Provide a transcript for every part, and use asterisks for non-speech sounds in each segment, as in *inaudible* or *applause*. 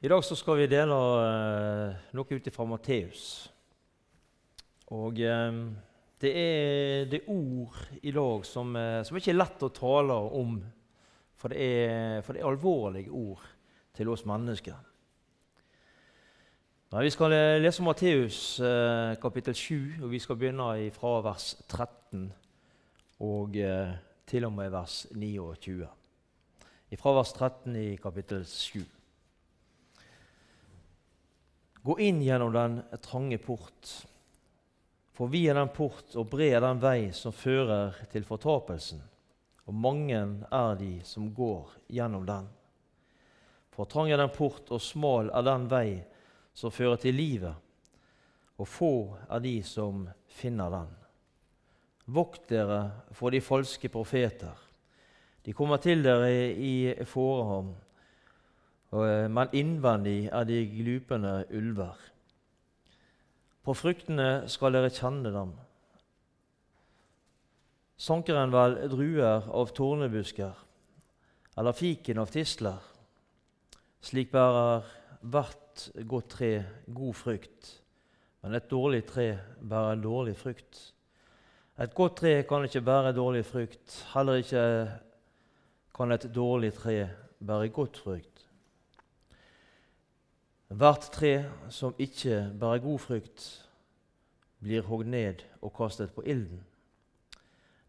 I dag så skal vi dele eh, noe ut fra Matteus. Og eh, det er det ord i dag som, eh, som ikke er lett å tale om, for det, er, for det er alvorlige ord til oss mennesker. Nei, vi skal lese Matteus kapittel 7, og vi skal begynne fra vers 13 og til og med vers 29. Fra vers 13 i kapittel 7. Gå inn gjennom den trange port. For vi er den port, og bred er den vei som fører til fortapelsen. Og mange er de som går gjennom den. For trang er den port, og smal er den vei som fører til livet. Og få er de som finner den. Vokt dere for de falske profeter. De kommer til dere i fåreham Eh, men innvendig er de glupende ulver. På fruktene skal dere kjenne dem. Sanker en vel druer av tornebusker, eller fiken av tisler? Slik bærer hvert godt tre god frukt, men et dårlig tre bærer dårlig frukt. Et godt tre kan ikke bære dårlig frukt, heller ikke kan et dårlig tre bære godt frukt. Hvert tre som ikke bærer god frukt, blir hogd ned og kastet på ilden.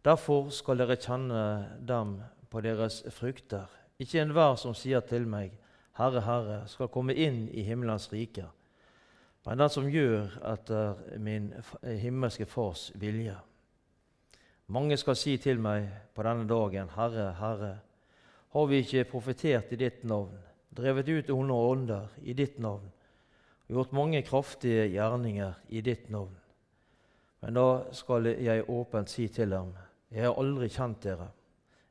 Derfor skal dere kjenne dem på deres frukter. Ikke enhver som sier til meg, Herre, Herre, skal komme inn i himmelens rike, men den som gjør etter min himmelske Fars vilje. Mange skal si til meg på denne dagen, Herre, Herre, har vi ikke profetert i ditt navn? Drevet ut onde ånder i ditt navn og gjort mange kraftige gjerninger i ditt navn. Men da skal jeg åpent si til dem, jeg har aldri kjent dere.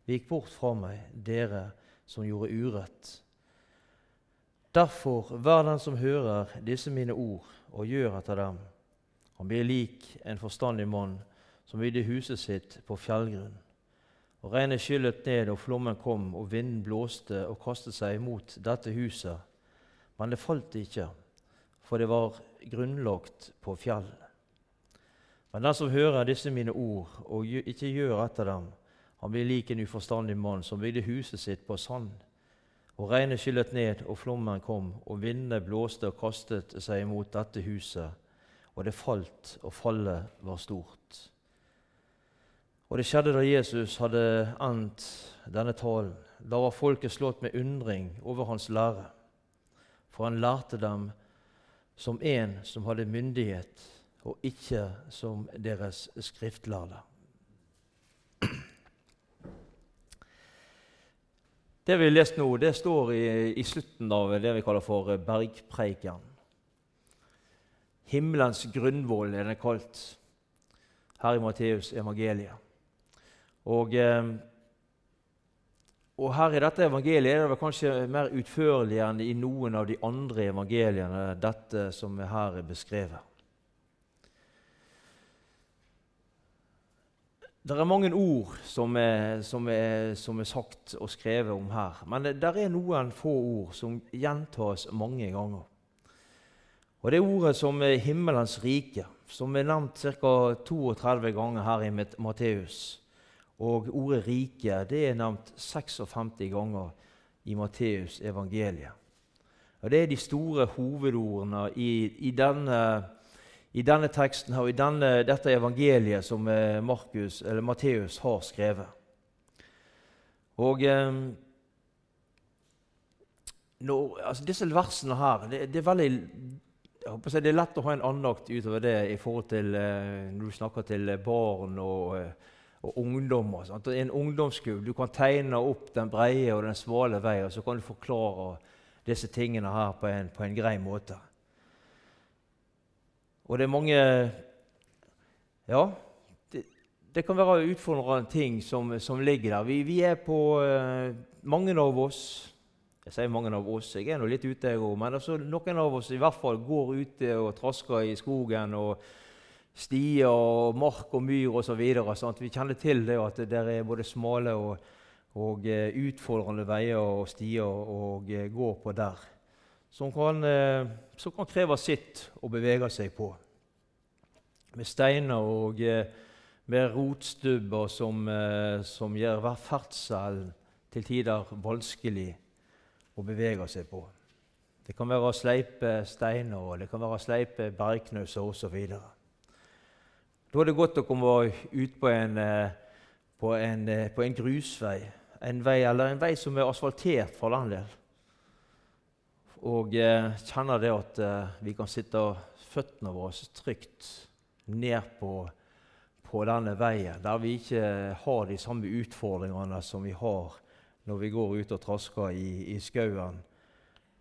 Vik bort fra meg, dere som gjorde urett. Derfor, hver den som hører disse mine ord og gjør etter dem, han blir lik en forstandig mann som bygde huset sitt på fjellgrunn. Og Regnet skyllet ned, og flommen kom, og vinden blåste og kastet seg imot dette huset. Men det falt ikke, for det var grunnlagt på fjell. Men den som hører disse mine ord og ikke gjør etter dem, han blir lik en uforstandig mann som bygde huset sitt på sand. Og regnet skyllet ned, og flommen kom, og vindene blåste og kastet seg imot dette huset, og det falt, og fallet var stort. Og det skjedde da Jesus hadde endt denne talen. Da var folket slått med undring over hans lære, for han lærte dem som en som hadde myndighet, og ikke som deres skriftlærde. Det vi har lest nå, det står i, i slutten av det vi kaller for bergpreiken. Himmelens grunnvoll er den kalt her i Matteus evangeliet. Og, eh, og her i dette evangeliet er det kanskje mer utførlig enn i noen av de andre evangeliene, dette som her er beskrevet. Det er mange ord som er, som, er, som er, sagt og skrevet om her. Men det er noen få ord som gjentas mange ganger. Og Det er ordet som er 'himmelens rike', som er nevnt ca. 32 ganger her i Matteus. Og ordet 'rike' det er nevnt 56 ganger i Matteus evangeliet. Og Det er de store hovedordene i, i, denne, i denne, teksten og i denne, dette evangeliet som eh, Markus, Matteus har skrevet. Og eh, når, altså Disse versene her det, det, er veldig Det er lett å ha en andakt utover det i forhold til eh, når du snakker til barn og eh, og ungdommer. Sant? Og en ungdomsskole. Du kan tegne opp den breie og den svale vei, og så kan du forklare disse tingene her på en, på en grei måte. Og det er mange Ja, det, det kan være utfordrende ting som, som ligger der. Vi, vi er på uh, Mange av oss jeg sier mange av oss, jeg er nå litt ute, jeg òg. Men altså, noen av oss i hvert fall går ute og trasker i skogen og stier og mark og myr osv. Vi kjenner til det at det er både smale og, og eh, utfordrende veier og stier å gå på der. som kan, eh, som kan kreve sitt å bevege seg på. Med steiner og eh, med rotstubber som, eh, som gjør ferdselen til tider vanskelig å bevege seg på. Det kan være sleipe steiner og det kan være sleipe bergknauser osv. Da er det godt å komme ut på en, eh, på en, eh, på en grusvei, en vei, eller en vei som er asfaltert for den del. Og eh, kjenner det at eh, vi kan sitte føttene våre trygt ned på på denne veien, der vi ikke har de samme utfordringene som vi har når vi går ut og trasker i, i skauen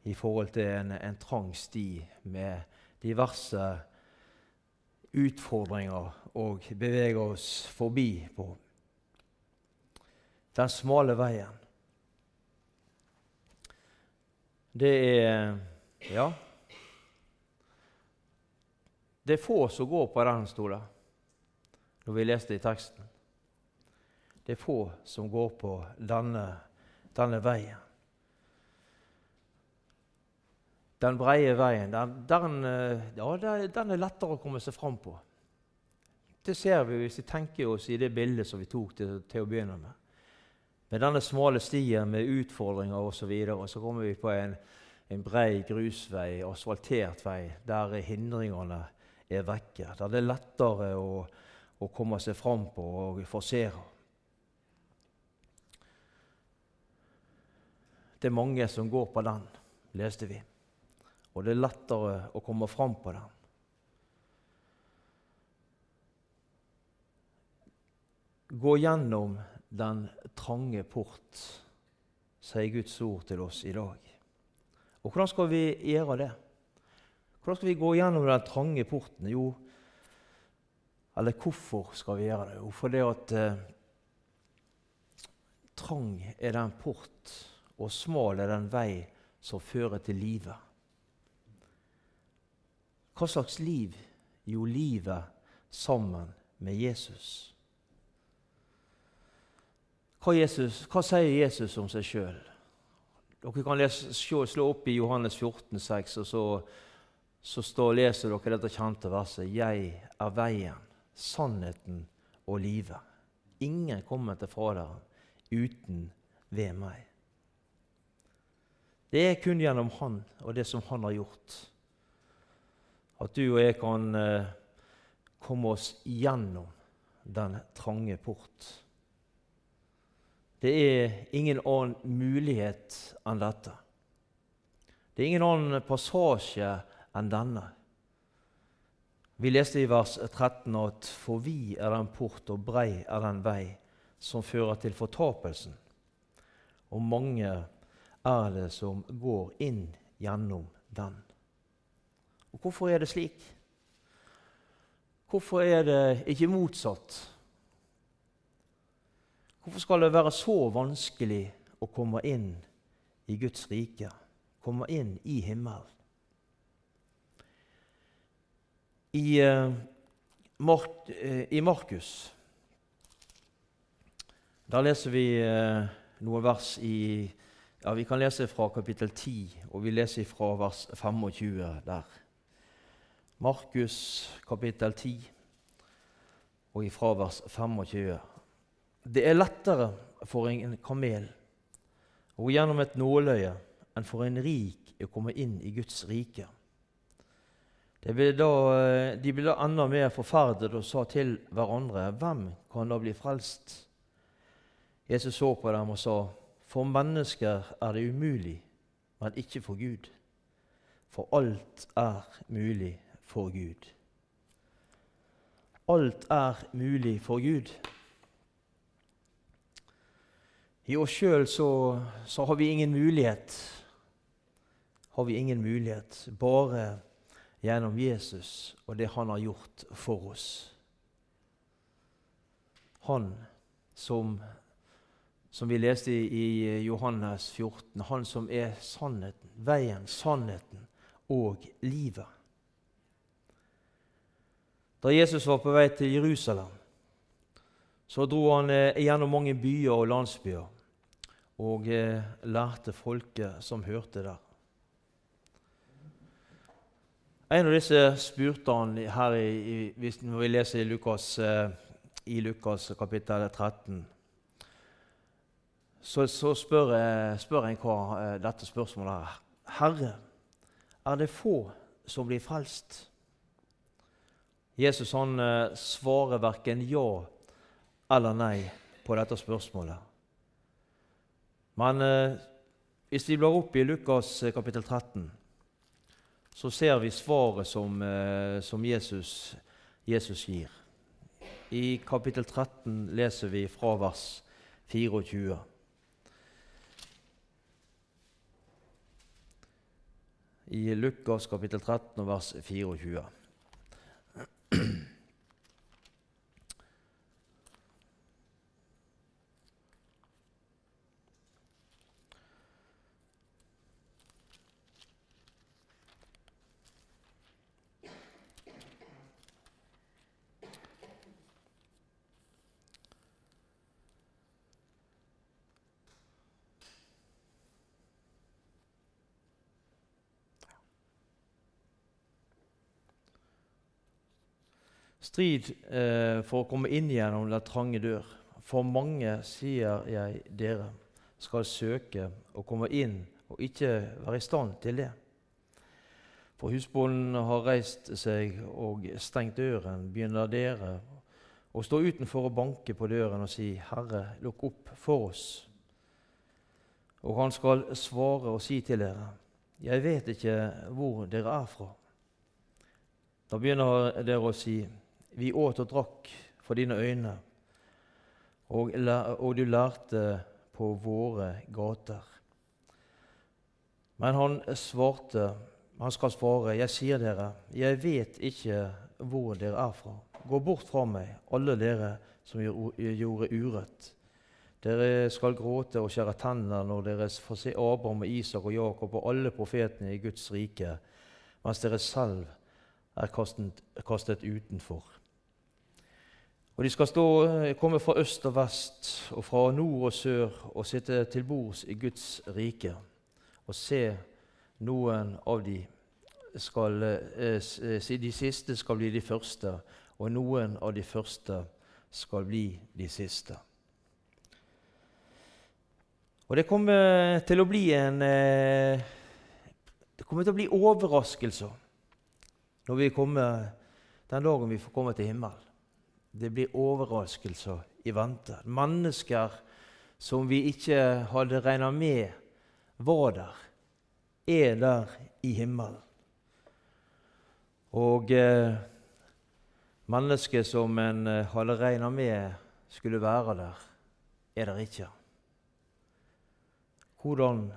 i forhold til en, en trang sti med diverse utfordringer og beveger oss forbi på. Den smale veien. Det er Ja. Det er få som går på den, stolen, når vi leste i teksten. Det er få som går på denne, denne veien. Den breie veien, den, den, ja, den, er lettere å komme seg fram på. Det ser vi hvis vi tenker oss i det bildet som vi tok til, til å begynne med. Med denne smale stien med utfordringer osv. Så, videre, og så kommer vi på en, en brei grusvei, asfaltert vei, der hindringene er vekke. Der det er lettere å å komme seg fram på og forsere. Det er mange som går på den, leste vi. Og det er lettere å komme fram på den. Gå gjennom den trange port, sier Guds ord til oss i dag. Og hvordan skal vi gjøre det? Hvordan skal vi gå gjennom den trange porten? Jo, eller hvorfor skal vi gjøre det? Jo, fordi at eh, trang er den port, og smal er den vei som fører til livet. Hva slags liv? Jo, livet sammen med Jesus. Hva, Jesus, hva sier Jesus om seg sjøl? Dere kan lese, slå opp i Johannes 14, 6, og så, så står, leser dere dette kjente verset 'Jeg er veien, sannheten og livet. Ingen kommer til Faderen uten ved meg. Det er kun gjennom Han og det som Han har gjort, at du og jeg kan eh, komme oss gjennom den trange port. Det er ingen annen mulighet enn dette. Det er ingen annen passasje enn denne. Vi leste i vers 13 at for vi er den port, og brei er den vei som fører til fortapelsen. Og mange er det som går inn gjennom den. Og Hvorfor er det slik? Hvorfor er det ikke motsatt? Hvorfor skal det være så vanskelig å komme inn i Guds rike, komme inn i himmelen? I, Mark, uh, i Markus der leser vi uh, noen vers i ja, Vi kan lese fra kapittel 10, og vi leser fra vers 25 der. Markus kapittel 10 og ifra vers 25. Det er lettere for en kamel å gå gjennom et nåløye enn for en rik å komme inn i Guds rike. Ble da, eh, de ble da enda mer forferdet og sa til hverandre, 'Hvem kan da bli frelst?' Jesus så på dem og sa, 'For mennesker er det umulig, men ikke for Gud.' For alt er mulig for Gud. Alt er mulig for Gud. I oss sjøl så, så har vi ingen mulighet. Har vi ingen mulighet. Bare gjennom Jesus og det han har gjort for oss. Han som, som vi leste i Johannes 14, han som er sannheten, veien, sannheten og livet. Da Jesus var på vei til Jerusalem, så dro han eh, gjennom mange byer og landsbyer og eh, lærte folket som hørte der. En av disse spurte han her i, når vi leser i Lukas, eh, i Lukas kapittel 13. Så, så spør, jeg, spør en eh, dette spørsmålet er. Herre, er det få som blir frelst? Jesus han eh, svarer verken ja eller nei på dette spørsmålet. Men eh, hvis vi blar opp i Lukas eh, kapittel 13, så ser vi svaret som, eh, som Jesus, Jesus, gir. I kapittel 13 leser vi fra vers 24. I Lukas kapittel 13 vers 24. Strid eh, for å komme inn gjennom den trange dør. For mange, sier jeg dere, skal søke å komme inn og ikke være i stand til det. For husbonden har reist seg og stengt døren, begynner dere å stå utenfor og banke på døren og si, Herre, lukk opp for oss. Og han skal svare og si til dere, Jeg vet ikke hvor dere er fra. Da begynner dere å si, vi åt og drakk for dine øyne, og, og du lærte på våre gater. Men han svarte, han skal svare, jeg sier dere, jeg vet ikke hvor dere er fra. Gå bort fra meg, alle dere som gjorde urett. Dere skal gråte og skjære tenner når dere får se Abraham, og Isak og Jakob og alle profetene i Guds rike, mens dere selv er kastet, kastet utenfor. Og de skal stå, eh, komme fra øst og vest og fra nord og sør og sitte til bords i Guds rike. Og se, noen av de skal, eh, eh, De siste skal bli de første, og noen av de første skal bli de siste. Og det kommer til å bli en Det kommer til å bli overraskelser når vi kommer den dagen vi får komme til himmelen. Det blir overraskelser i vente. Mennesker som vi ikke hadde regna med var der, er der i himmelen. Og eh, mennesker som en eh, hadde regna med skulle være der, er der ikke. Hvordan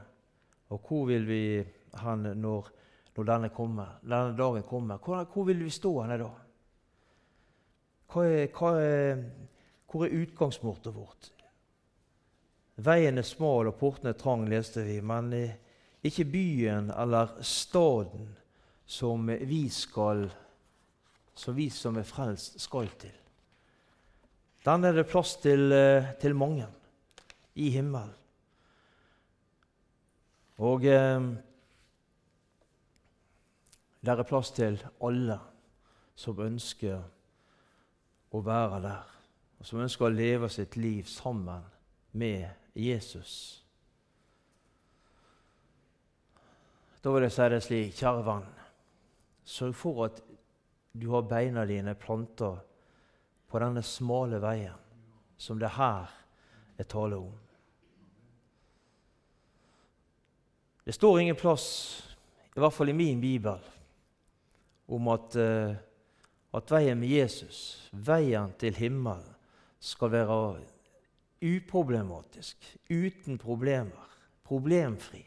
og hvor vil vi han når, når denne, kommer, denne dagen kommer? Hvor, hvor vil vi stå henne da? Hva er, hva er, hvor er utgangsmålet vårt? Veien er smal og porten er trang, leste vi, men ikke byen eller staden som vi skal som vi som er frelst, skal til. Den er det plass til, eh, til mange i himmelen. Og eh, det er plass til alle som ønsker å være der, og som ønsker å leve sitt liv sammen med Jesus. Da vil jeg si det slik, kjære venn, sørg for at du har beina dine planta på denne smale veien som det her er tale om. Det står ingen plass, i hvert fall i min bibel, om at uh, at veien med Jesus, veien til himmelen, skal være uproblematisk, uten problemer, problemfri.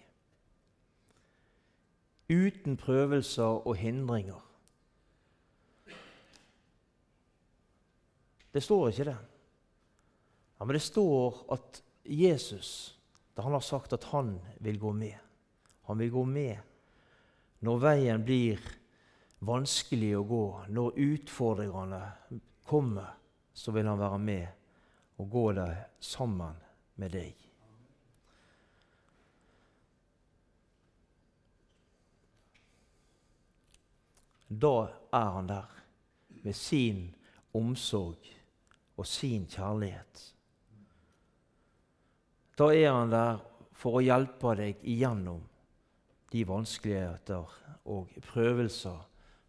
Uten prøvelser og hindringer. Det står ikke det. Ja, Men det står at Jesus, da han har sagt at han vil gå med Han vil gå med når veien blir vanskelig å gå, når utfordringene kommer, så vil han være med og gå der sammen med deg. da er han der med sin omsorg og sin kjærlighet. Da er han der for å hjelpe deg igjennom de vanskeligheter og prøvelser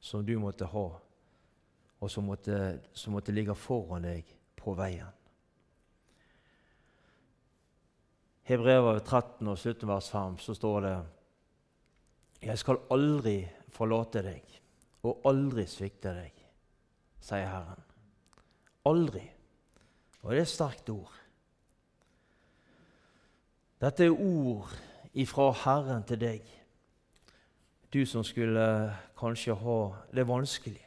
som du måtte ha, og som måtte, som måtte ligge foran deg på veien. Hebrevet 13 og slutten vers 5 så står det Jeg skal aldri forlate deg og aldri svikte deg, sier Herren. Aldri. Og det er et sterkt ord. Dette er ord ifra Herren til deg, du som skulle kanskje ha det vanskelig.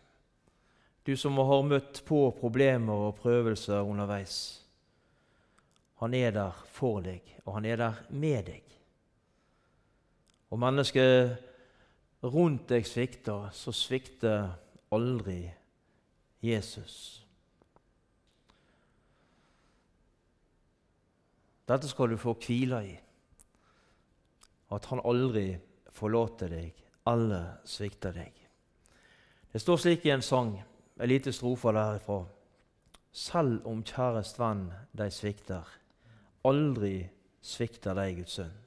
Du som har møtt på problemer og prøvelser underveis. Han er der for deg, og han er der med deg. Og mennesket rundt deg svikter, så svikter aldri Jesus. Dette skal du få hvile i. At han aldri forlater deg eller svikter deg. Det står slik i en sang, en liten strofe derifra. Selv om kjærest venn deg svikter, aldri svikter deg Guds sønn.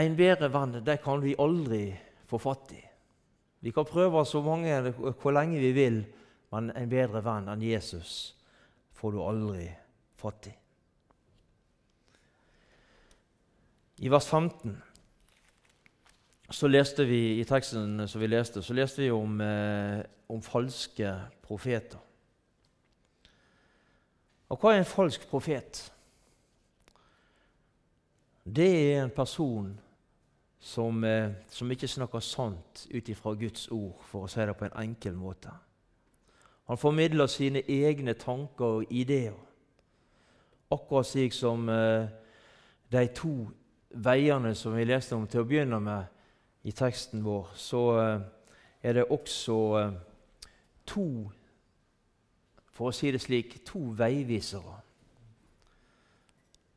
En bedre venn det kan vi aldri få fatt i. Vi kan prøve så mange hvor lenge vi vil, men en bedre venn enn Jesus får du aldri fatt i. I vers 15 så leste vi i teksten som vi leste, så leste vi om, eh, om falske profeter. Og hva er en falsk profet? Det er en person som, eh, som ikke snakker sant ut ifra Guds ord, for å si det på en enkel måte. Han formidler sine egne tanker og ideer, akkurat slik som eh, de to veiene som vi leste om til å begynne med i teksten vår, så eh, er det også eh, to For å si det slik to veivisere.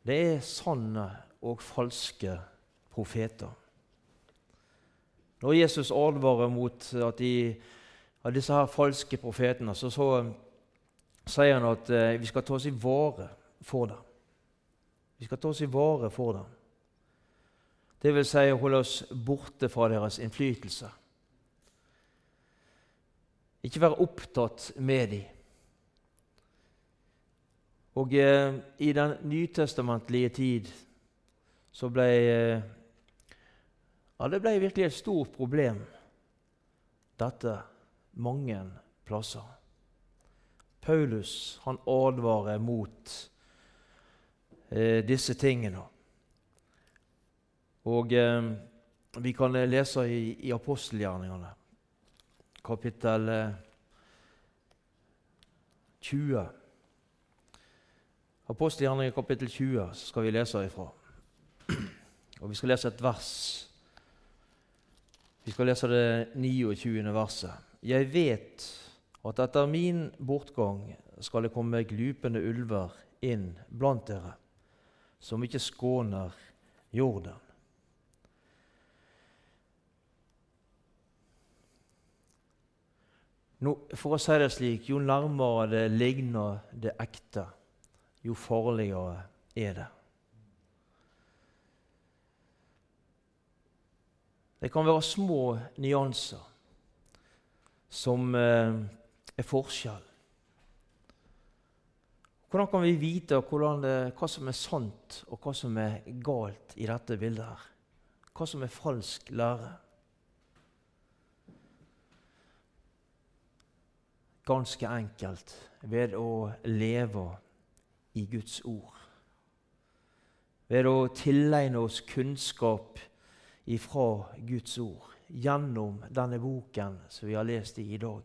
Det er sanne og falske profeter. Når Jesus advarer mot at de, at disse her falske profetene, så, så sier han at eh, vi skal ta oss i vare for dem. Vi skal ta oss i vare for dem. Vil si å holde oss borte fra deres innflytelse. Ikke være opptatt med dem. Og eh, I den nytestamentlige tid så ble eh, ja, det ble virkelig et stort problem, dette, mange plasser. Paulus han advarer mot eh, disse tingene. Og eh, vi kan lese i, i apostelgjerningene, kapittel eh, 20. Apostelgjerningene kapittel 20 skal vi lese ifra. *clears throat* Og Vi skal lese et vers vi skal lese det 29. verset. Jeg vet at etter min bortgang skal det komme glupende ulver inn blant dere, som ikke skåner jorden. Nå, for å si det slik, jo nærmere det ligner det ekte, jo farligere er det. Det kan være små nyanser som eh, er forskjell. Hvordan kan vi vite det, hva som er sant, og hva som er galt i dette bildet? her? Hva som er falsk lære? Ganske enkelt ved å leve i Guds ord. Ved å tilegne oss kunnskap ifra Guds ord gjennom denne boken som vi har lest i i dag.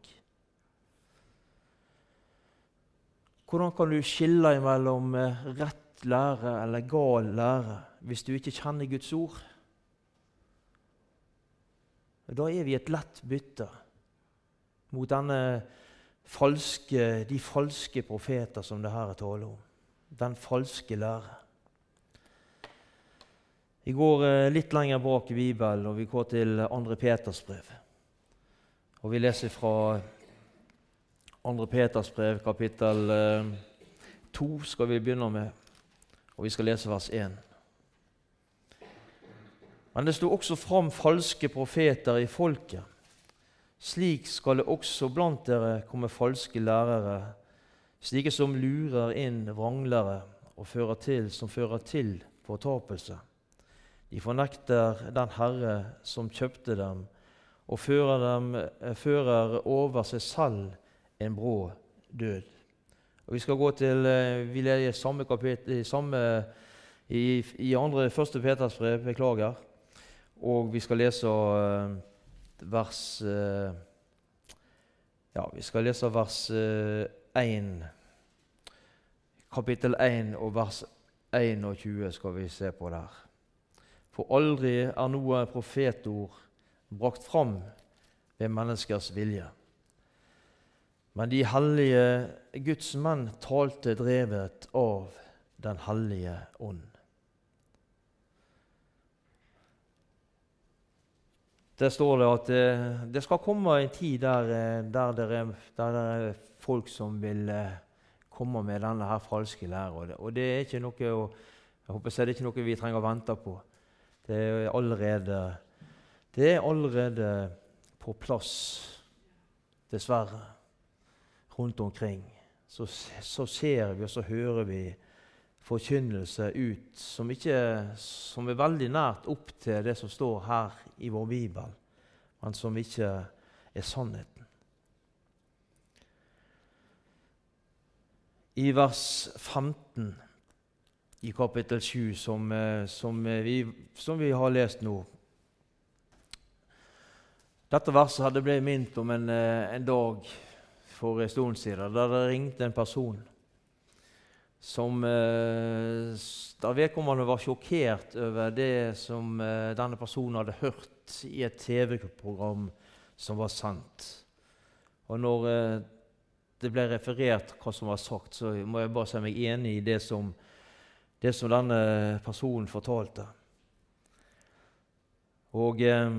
Hvordan kan du skille mellom eh, rett lære eller gal lære hvis du ikke kjenner Guds ord? Da er vi et lett bytte mot falske, de falske profeter som det her er tale om. Den falske lære. Vi går eh, litt lenger bak i Bibelen, og vi går til 2. Peters brev. Og vi leser fra 2. Peters brev, kapittel 2, eh, skal vi begynne med. Og vi skal lese vers 1. Men det sto også fram falske profeter i folket. Slik skal det også blant dere komme falske lærere, slike som lurer inn vranglere og fører til, som fører til fortapelse. De fornekter den Herre som kjøpte dem, og fører, dem, eh, fører over seg selv en brå død. Og Vi skal gå til eh, vi leser samme kapittel, samme, i, i andre første Peters brev, beklager. Og vi skal lese uh, vers uh, Ja, vi skal lese vers uh, 1. Kapittel 1 og vers 21 skal vi se på der. For aldri er noe profetord brakt fram ved menneskers vilje. Men de hellige Guds menn talte drevet av Den hellige ånd. Der står det at eh, det skal komme en tid der, eh, der, det er, der, det er, folk som vil eh, komme med denne her falske læra. Og det er ikke noe, jeg håper det er ikke noe vi trenger å vente på. Det er allerede, det er allerede på plass, dessverre, rundt omkring. Så, så ser vi og så hører vi forkynnelse ut som, ikke, som er veldig nært opp til det som står her i vår bibel, men som ikke er sannheten. I vers 15 i kapittel 7, som, eh, som, vi, som vi har lest nå Dette verset hadde blitt minnet om en, eh, en dag for en stund siden, der det ringte en person som eh, Da vedkommende var sjokkert over det som eh, denne personen hadde hørt i et TV-program som var sant. Og når eh, det ble referert hva som var sagt, så må jeg bare si meg enig i det som, det som denne personen fortalte. Og eh,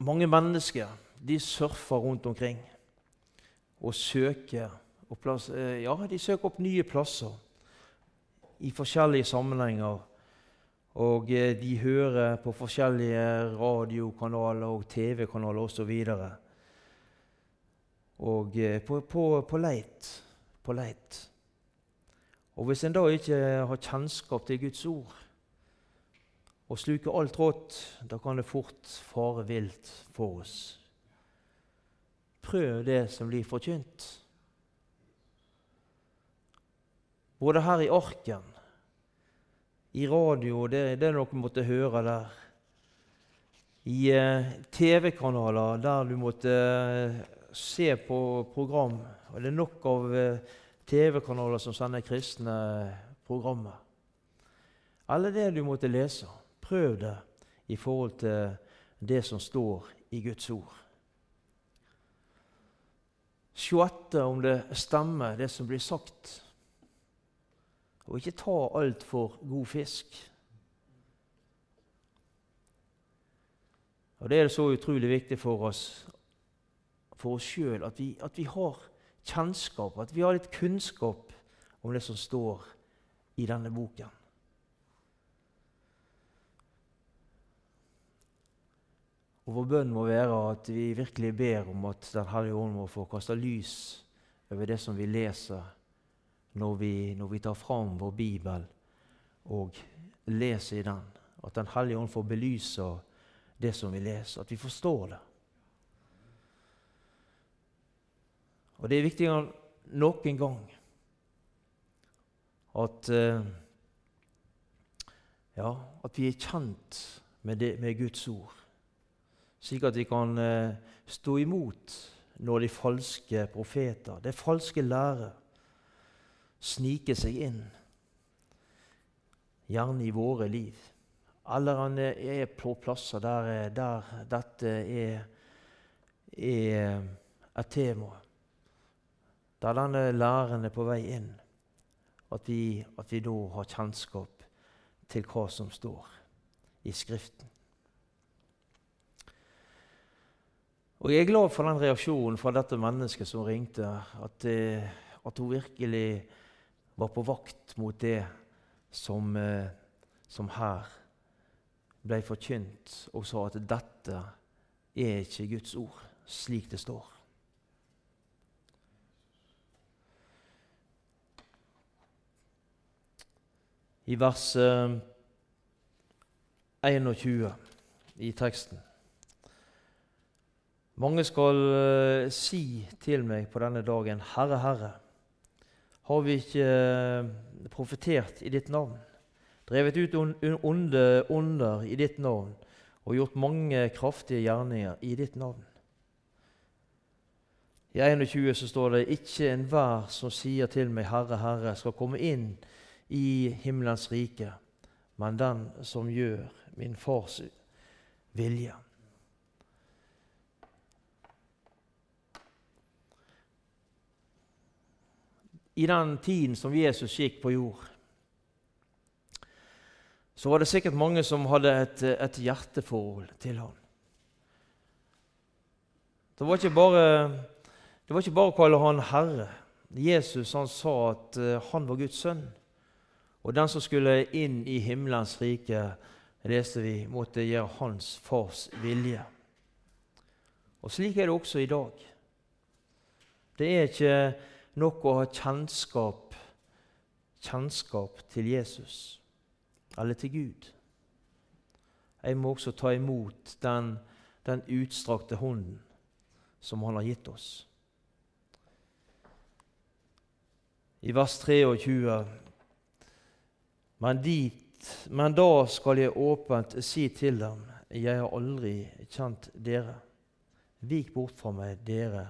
mange mennesker de surfer rundt omkring og søker plass, eh, ja, de søker opp nye plasser i forskjellige sammenhenger. Og eh, de hører på forskjellige radiokanaler og TV-kanaler osv. Og, og eh, på, på, på, leit, på leit. Og hvis en da ikke har kjennskap til Guds ord og sluker alt rått, da kan det fort fare vilt for oss. Prøv det som blir forkynt. Både her i Orken, i radio, det, det er noe du måtte høre der. I eh, TV-kanaler der du måtte eh, se på program. Og det er nok av eh, TV-kanaler som sender kristne programmer. Eller det du måtte lese. Prøv det i forhold til det som står i Guds ord. Se etter om det stemmer, det som blir sagt og ikke ta alt for god fisk. Og Det er så utrolig viktig for oss for oss sjøl at, at, vi har kjennskap, at vi har litt kunnskap om det som står i denne boken. Og Vår bønn må være at vi virkelig ber om at Den hellige ånd må få kaste lys over det som vi leser når vi, når vi tar fram vår bibel og leser i den. At Den hellige ånd får belyse det som vi leser, at vi forstår det. Og det er viktigere nok en gang at, uh, ja, at vi er kjent med, det, med, Guds ord, slik at vi kan uh, stå imot når de falske profeter, det falske lærer, snike seg inn, gjerne i våre liv. Han er på plasser der, der dette er, er et tema. Der denne læren er på vei inn. At vi, at vi da har kjennskap til hva som står. i Skriften. Og Jeg er glad for den reaksjonen fra dette mennesket som ringte, at, eh, at hun virkelig var på vakt mot det som, eh, som her ble forkynt, og sa at dette er ikke Guds ord slik det står. I vers 21 eh, i teksten mange skal uh, si til meg på denne dagen, Herre, Herre, har vi ikke uh, profetert i ditt navn, drevet ut onde onder i ditt navn og gjort mange kraftige gjerninger i ditt navn? I 21 så står det ikke enhver som sier til meg, Herre, Herre, skal komme inn i himmelens rike, men den som gjør min fars vilje. I den tiden som Jesus gikk på jord, så var det sikkert mange som hadde et, et hjerteforhold til ham. Det var ikke bare, det var ikke bare å kalle han Herre. Jesus han sa at uh, han var Guds sønn. Og den som skulle inn i himmelens rike, leste vi, måtte gjøre hans fars vilje. Og slik er det også i dag. Det er ikke nok å ha kjennskap, kjennskap til Jesus eller til Gud. Jeg må også ta imot den, den utstrakte hånden som Han har gitt oss. I vers 23.: men, dit, men da skal jeg åpent si til dem, jeg har aldri kjent dere. Vik bort fra meg, dere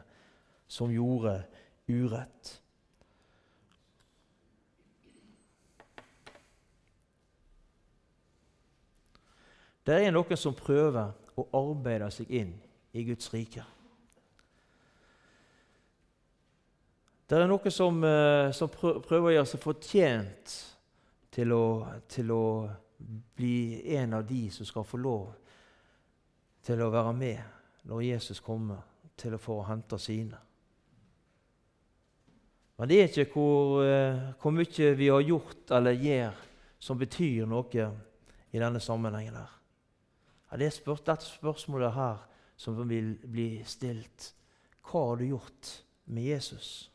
som gjorde urett. Det er noen som prøver å arbeide seg inn i Guds rike. Det er noen som, eh, som prøver å gjøre seg fortjent til å, til å bli en av de som skal få lov til å være med når Jesus kommer til å få hente sine. Men det er ikke hvor, eh, hvor, mye vi har gjort eller gjør, som betyr noe i denne sammenhengen. her. Ja, det er spør dette spørsmålet her som vil bli stilt. Hva har du gjort med Jesus?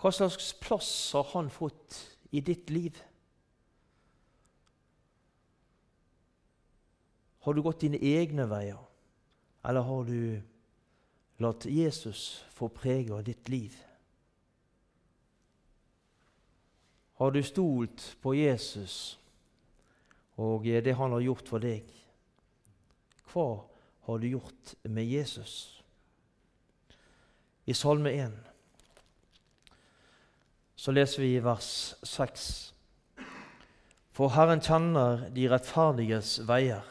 Hva slags plass har han fått i ditt liv? Har du gått dine egne veier, eller har du Latt Jesus få prege ditt liv. Har du stolt på Jesus og det han har gjort for deg? Hva har du gjort med Jesus? I Salme 1 så leser vi i vers 6. For Herren kjenner de rettferdiges veier,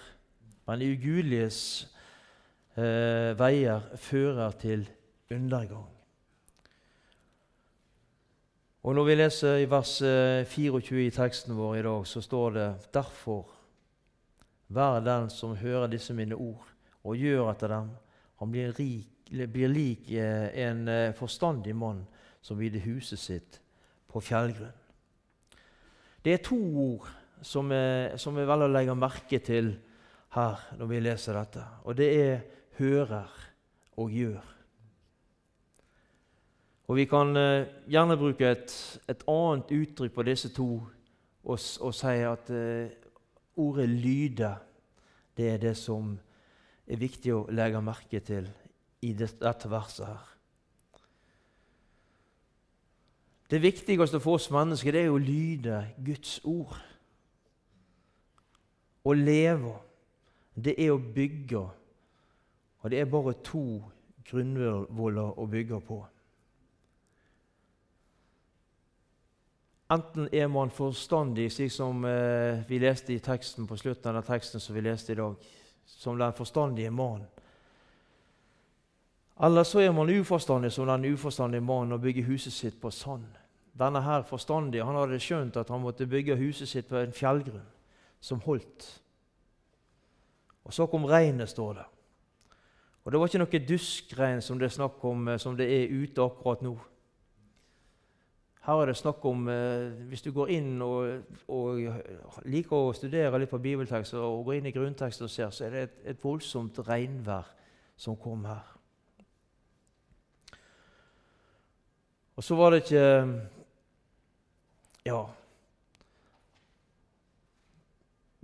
men de ugudeliges eh, veier fører til undergang. Og Når vi leser i vers 24 eh, i teksten vår i dag, så står det derfor Vær den som hører disse mine ord og gjør etter dem. Han blir, rik, blir lik eh, en eh, forstandig mann som vider huset sitt på fjellgrunn. Det er to ord som vi, som er vel å legge merke til her når vi leser dette. Og det er hører og gjør. Og Vi kan uh, gjerne bruke et, et, annet uttrykk på disse to og, og si at uh, ordet 'lyde' det er det som er viktig å legge merke til i dette verset. her. Det viktigste for oss mennesker det er å lyde Guds ord. Å leve, det er å bygge og det er bare to grunnvoller å bygge på. Enten er man forstandig, slik som eh, vi leste i teksten på slutten av den teksten som vi leste i dag, som den forstandige mannen. Eller så er man uforstandig som den uforstandige mannen og bygger huset sitt på sand. Denne her forstandige han hadde skjønt at han måtte bygge huset sitt på en fjellgrunn. som holdt. Og så kom regnet, står det. Og det var ikke noe duskregn som det er snakk om, eh, som det er ute akkurat nå. Her er det snakk om eh, Hvis du går inn og, og, liker å studere litt på bibeltekster og går inn i grunntekster og ser, så er det et, et voldsomt regnvær som kom her. Og så var det ikke Ja.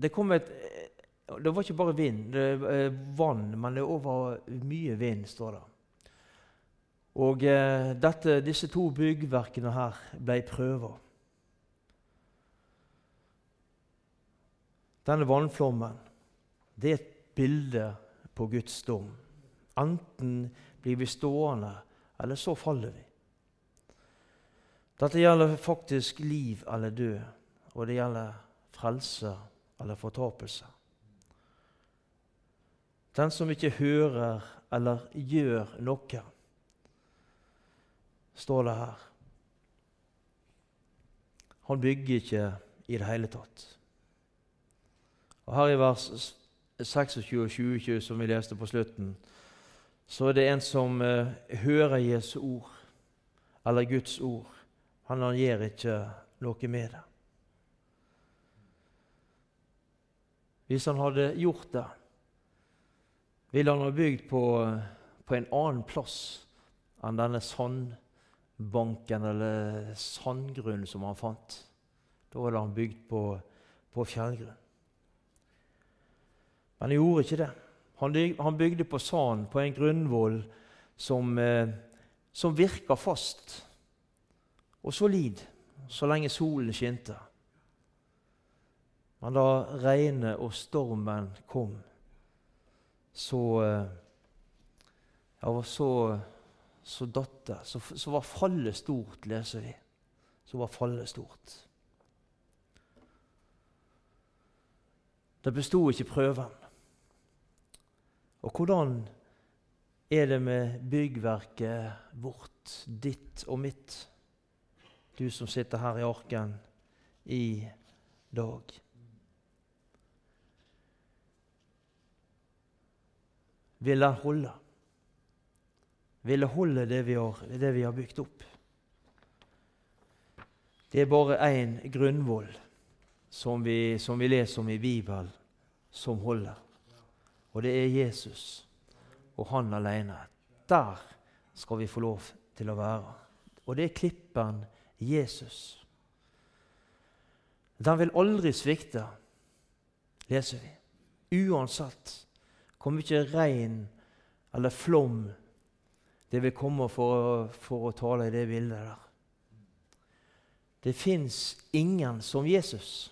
Det kom et Det var ikke bare vind, det eh, vann, men det var mye vind, står det. Og eh, dette, disse to byggverkene her ble prøver. Denne vannflommen det er et bilde på Guds dom. Enten blir vi stående, eller så faller vi. Dette gjelder faktisk liv eller død, og det gjelder frelse eller fortapelse. Den som ikke hører eller gjør noe, står det her. Han bygger ikke i det hele tatt. Og Her i vers 26 og 20, som vi leste på slutten, så er det en som eh, hører Jesu ord, eller Guds ord. Han, han gjør ikke noe med det. Hvis han hadde gjort det, ville han ha bygd på, på en annen plass enn denne sandbanken eller sandgrunnen som han fant. Da hadde han bygd på, på fjellgrunn. Men han gjorde ikke det. Han bygde på sand, på en grunnvoll som, eh, som virka fast og solid så lenge solen skinte. Men da regnet og stormen kom, så ja, var så, så datt det. Så, så, var fallet stort, leser vi. Så var fallet stort. Det besto ikke prøven. Og hvordan er det med byggverket vårt, ditt og mitt, du som sitter her i arken i dag? Vil den holde? Ville holde det vi har, det vi har bygd opp? Det er bare én grunnvoll som vi, som vi leser om i Bibelen, som holder og det er Jesus og han alene. Der skal vi få lov til å være. Og det er klippen Jesus. Den vil aldri svikte, leser vi. Uansett hvor mye regn eller flom det vil komme for, for å tale i det bildet der. Det fins ingen som Jesus.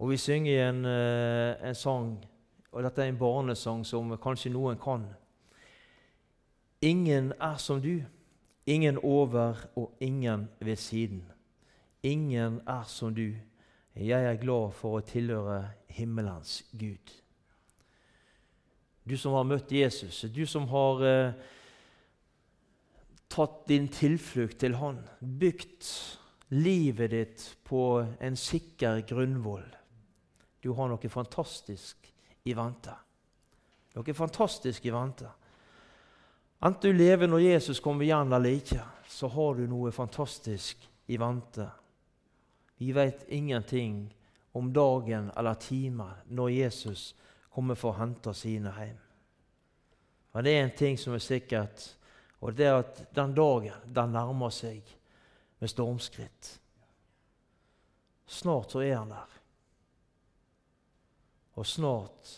Og vi synger en, eh, en sang og dette er en barnesang som kanskje noen kan. Ingen er som du, ingen over og ingen ved siden. Ingen er som du. Jeg er glad for å tilhøre himmelens Gud. Du som har møtt Jesus, du som har eh, tatt din tilflukt til Han, bygd livet ditt på en sikker grunnvoll. Du har noe fantastisk i vente. Noe fantastisk i vente. Enten du lever når Jesus kommer igjen eller ikke, så har du noe fantastisk i vente. Vi vet ingenting om dagen eller timen når Jesus kommer for å hente sine hjem. Men det er en ting som er sikkert, og det er at den dagen den nærmer seg med stormskritt. Snart så er han der. Og snart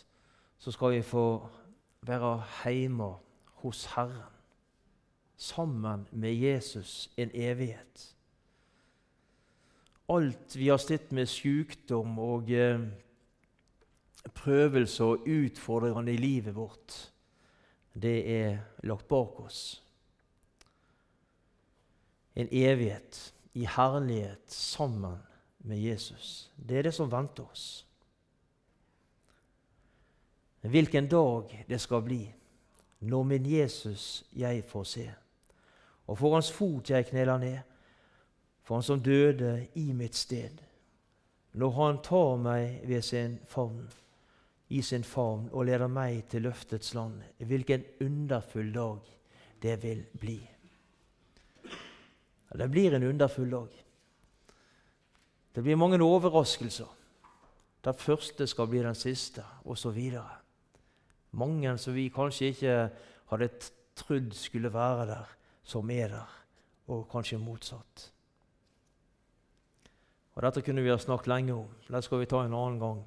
så skal vi få være hjemme hos Herren, sammen med Jesus en evighet. Alt vi har slitt med sykdom og eh, prøvelser og utfordrende i livet vårt, det er lagt bak oss. En evighet i herlighet sammen med Jesus. Det er det som venter oss hvilken dag det skal bli, når min Jesus jeg får se. Og for hans fot jeg kneler ned, for han som døde i mitt sted. når Han tar meg ved sin favn, i sin favn og leder meg til løftets land. Hvilken underfull dag det vil bli. Det blir en underfull dag. Det blir mange overraskelser. Den første skal bli den siste, osv. Mange som vi kanskje ikke hadde trodd skulle være der, som er der, og kanskje motsatt. Og Dette kunne vi ha snakket lenge om. Det skal vi ta en annen gang,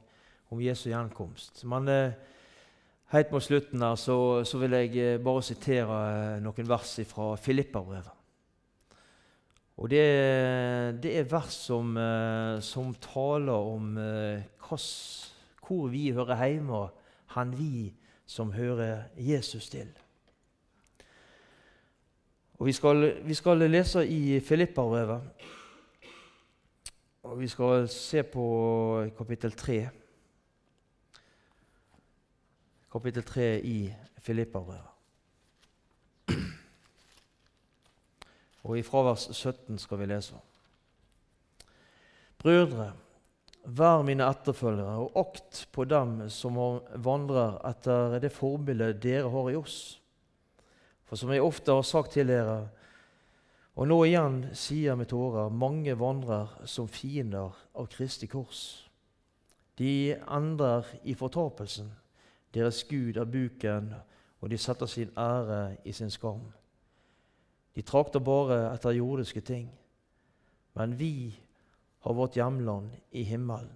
om Jesu gjenkomst. Men eh, helt mot slutten her så, så vil jeg eh, bare sitere eh, noen vers fra Filipperbrevet. Og det, det, er vers som, som taler om hos, hvor vi hører hjemme, han vi som hører Jesus til. Og Vi skal, vi skal lese i Filipperbrevet, og vi skal se på kapittel 3. Kapittel 3 i Filipperbrevet. Og i fravers 17 skal vi lese. Brødre, vær mine etterfølgere, og akt på dem som vandrer etter det forbildet dere har i oss. For som jeg ofte har sagt til dere, og nå igjen sier med tårer, mange vandrer som fiender av Kristi kors. De endrer i fortapelsen. Deres Gud er buken, og de setter sin ære i sin skam. De trakter bare etter jordiske ting. Men vi har vårt hjemland i himmelen.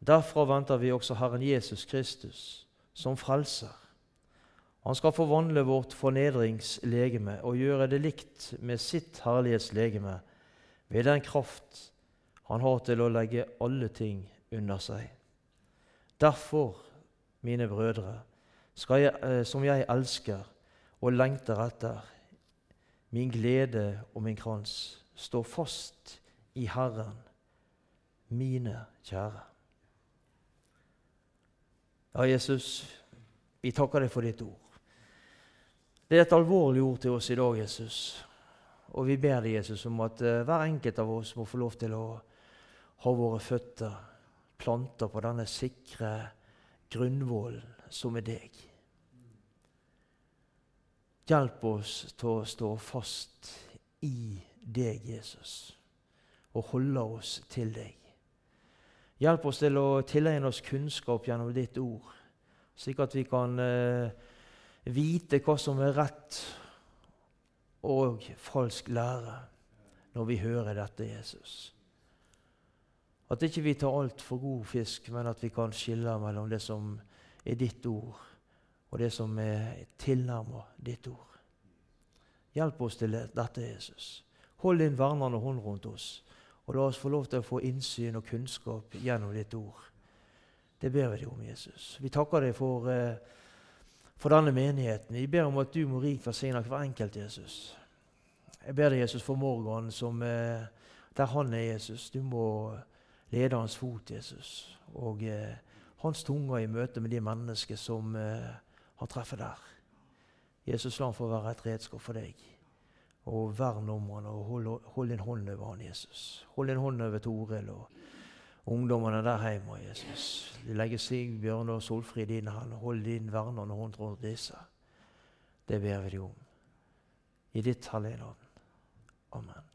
Derfra venter vi også Herren Jesus Kristus som frelser. Han skal forvandle vårt fornedringslegeme og gjøre det likt med sitt herlighetslegeme ved den kraft han har til å legge alle ting under seg. Derfor, mine brødre, jeg, eh, som jeg elsker og lengter etter, min glede og min krans. Stå fast i Herren, mine kjære. Ja, Jesus, vi takker deg for ditt ord. Det er et alvorlig ord til oss i dag, Jesus. Og vi ber deg, Jesus, om at uh, hver enkelt av oss må få lov til å ha våre føtter planta på denne sikre grunnvollen som er deg. Hjelp oss til å stå fast i deg, Jesus, og holde oss til deg. Hjelp oss til å tilegne oss kunnskap gjennom ditt ord, slik at vi kan eh, vite hva som er rett og falsk lære når vi hører dette, Jesus. At ikke vi tar altfor god fisk, men at vi kan skille mellom det som er ditt ord, og det som er tilnærmet ditt ord. Hjelp oss til dette, Jesus. Hold din vernende hånd rundt oss, og la oss få lov til å få innsyn og kunnskap gjennom ditt ord. Det ber vi deg om, Jesus. Vi takker deg for, eh, for denne menigheten. Vi ber om at du må rikt velsigne hver enkelt, Jesus. Jeg ber deg, Jesus, for Morgan, som, eh, der han er, Jesus. Du må lede hans fot, Jesus, og eh, hans tunge i møte med de mennesker som eh, han treffer der. Jesus, la han få være et redskap for deg. Og vern om han, og hold, hold, din hånd over han, Jesus. Hold din hånd over Toril og ungdommene der hjemme, Jesus. De legger Sigbjørn og Solfrid i dine hender. Hold din vernende hånd rundt disse. Det ber vi deg om. I ditt hellige navn. Amen.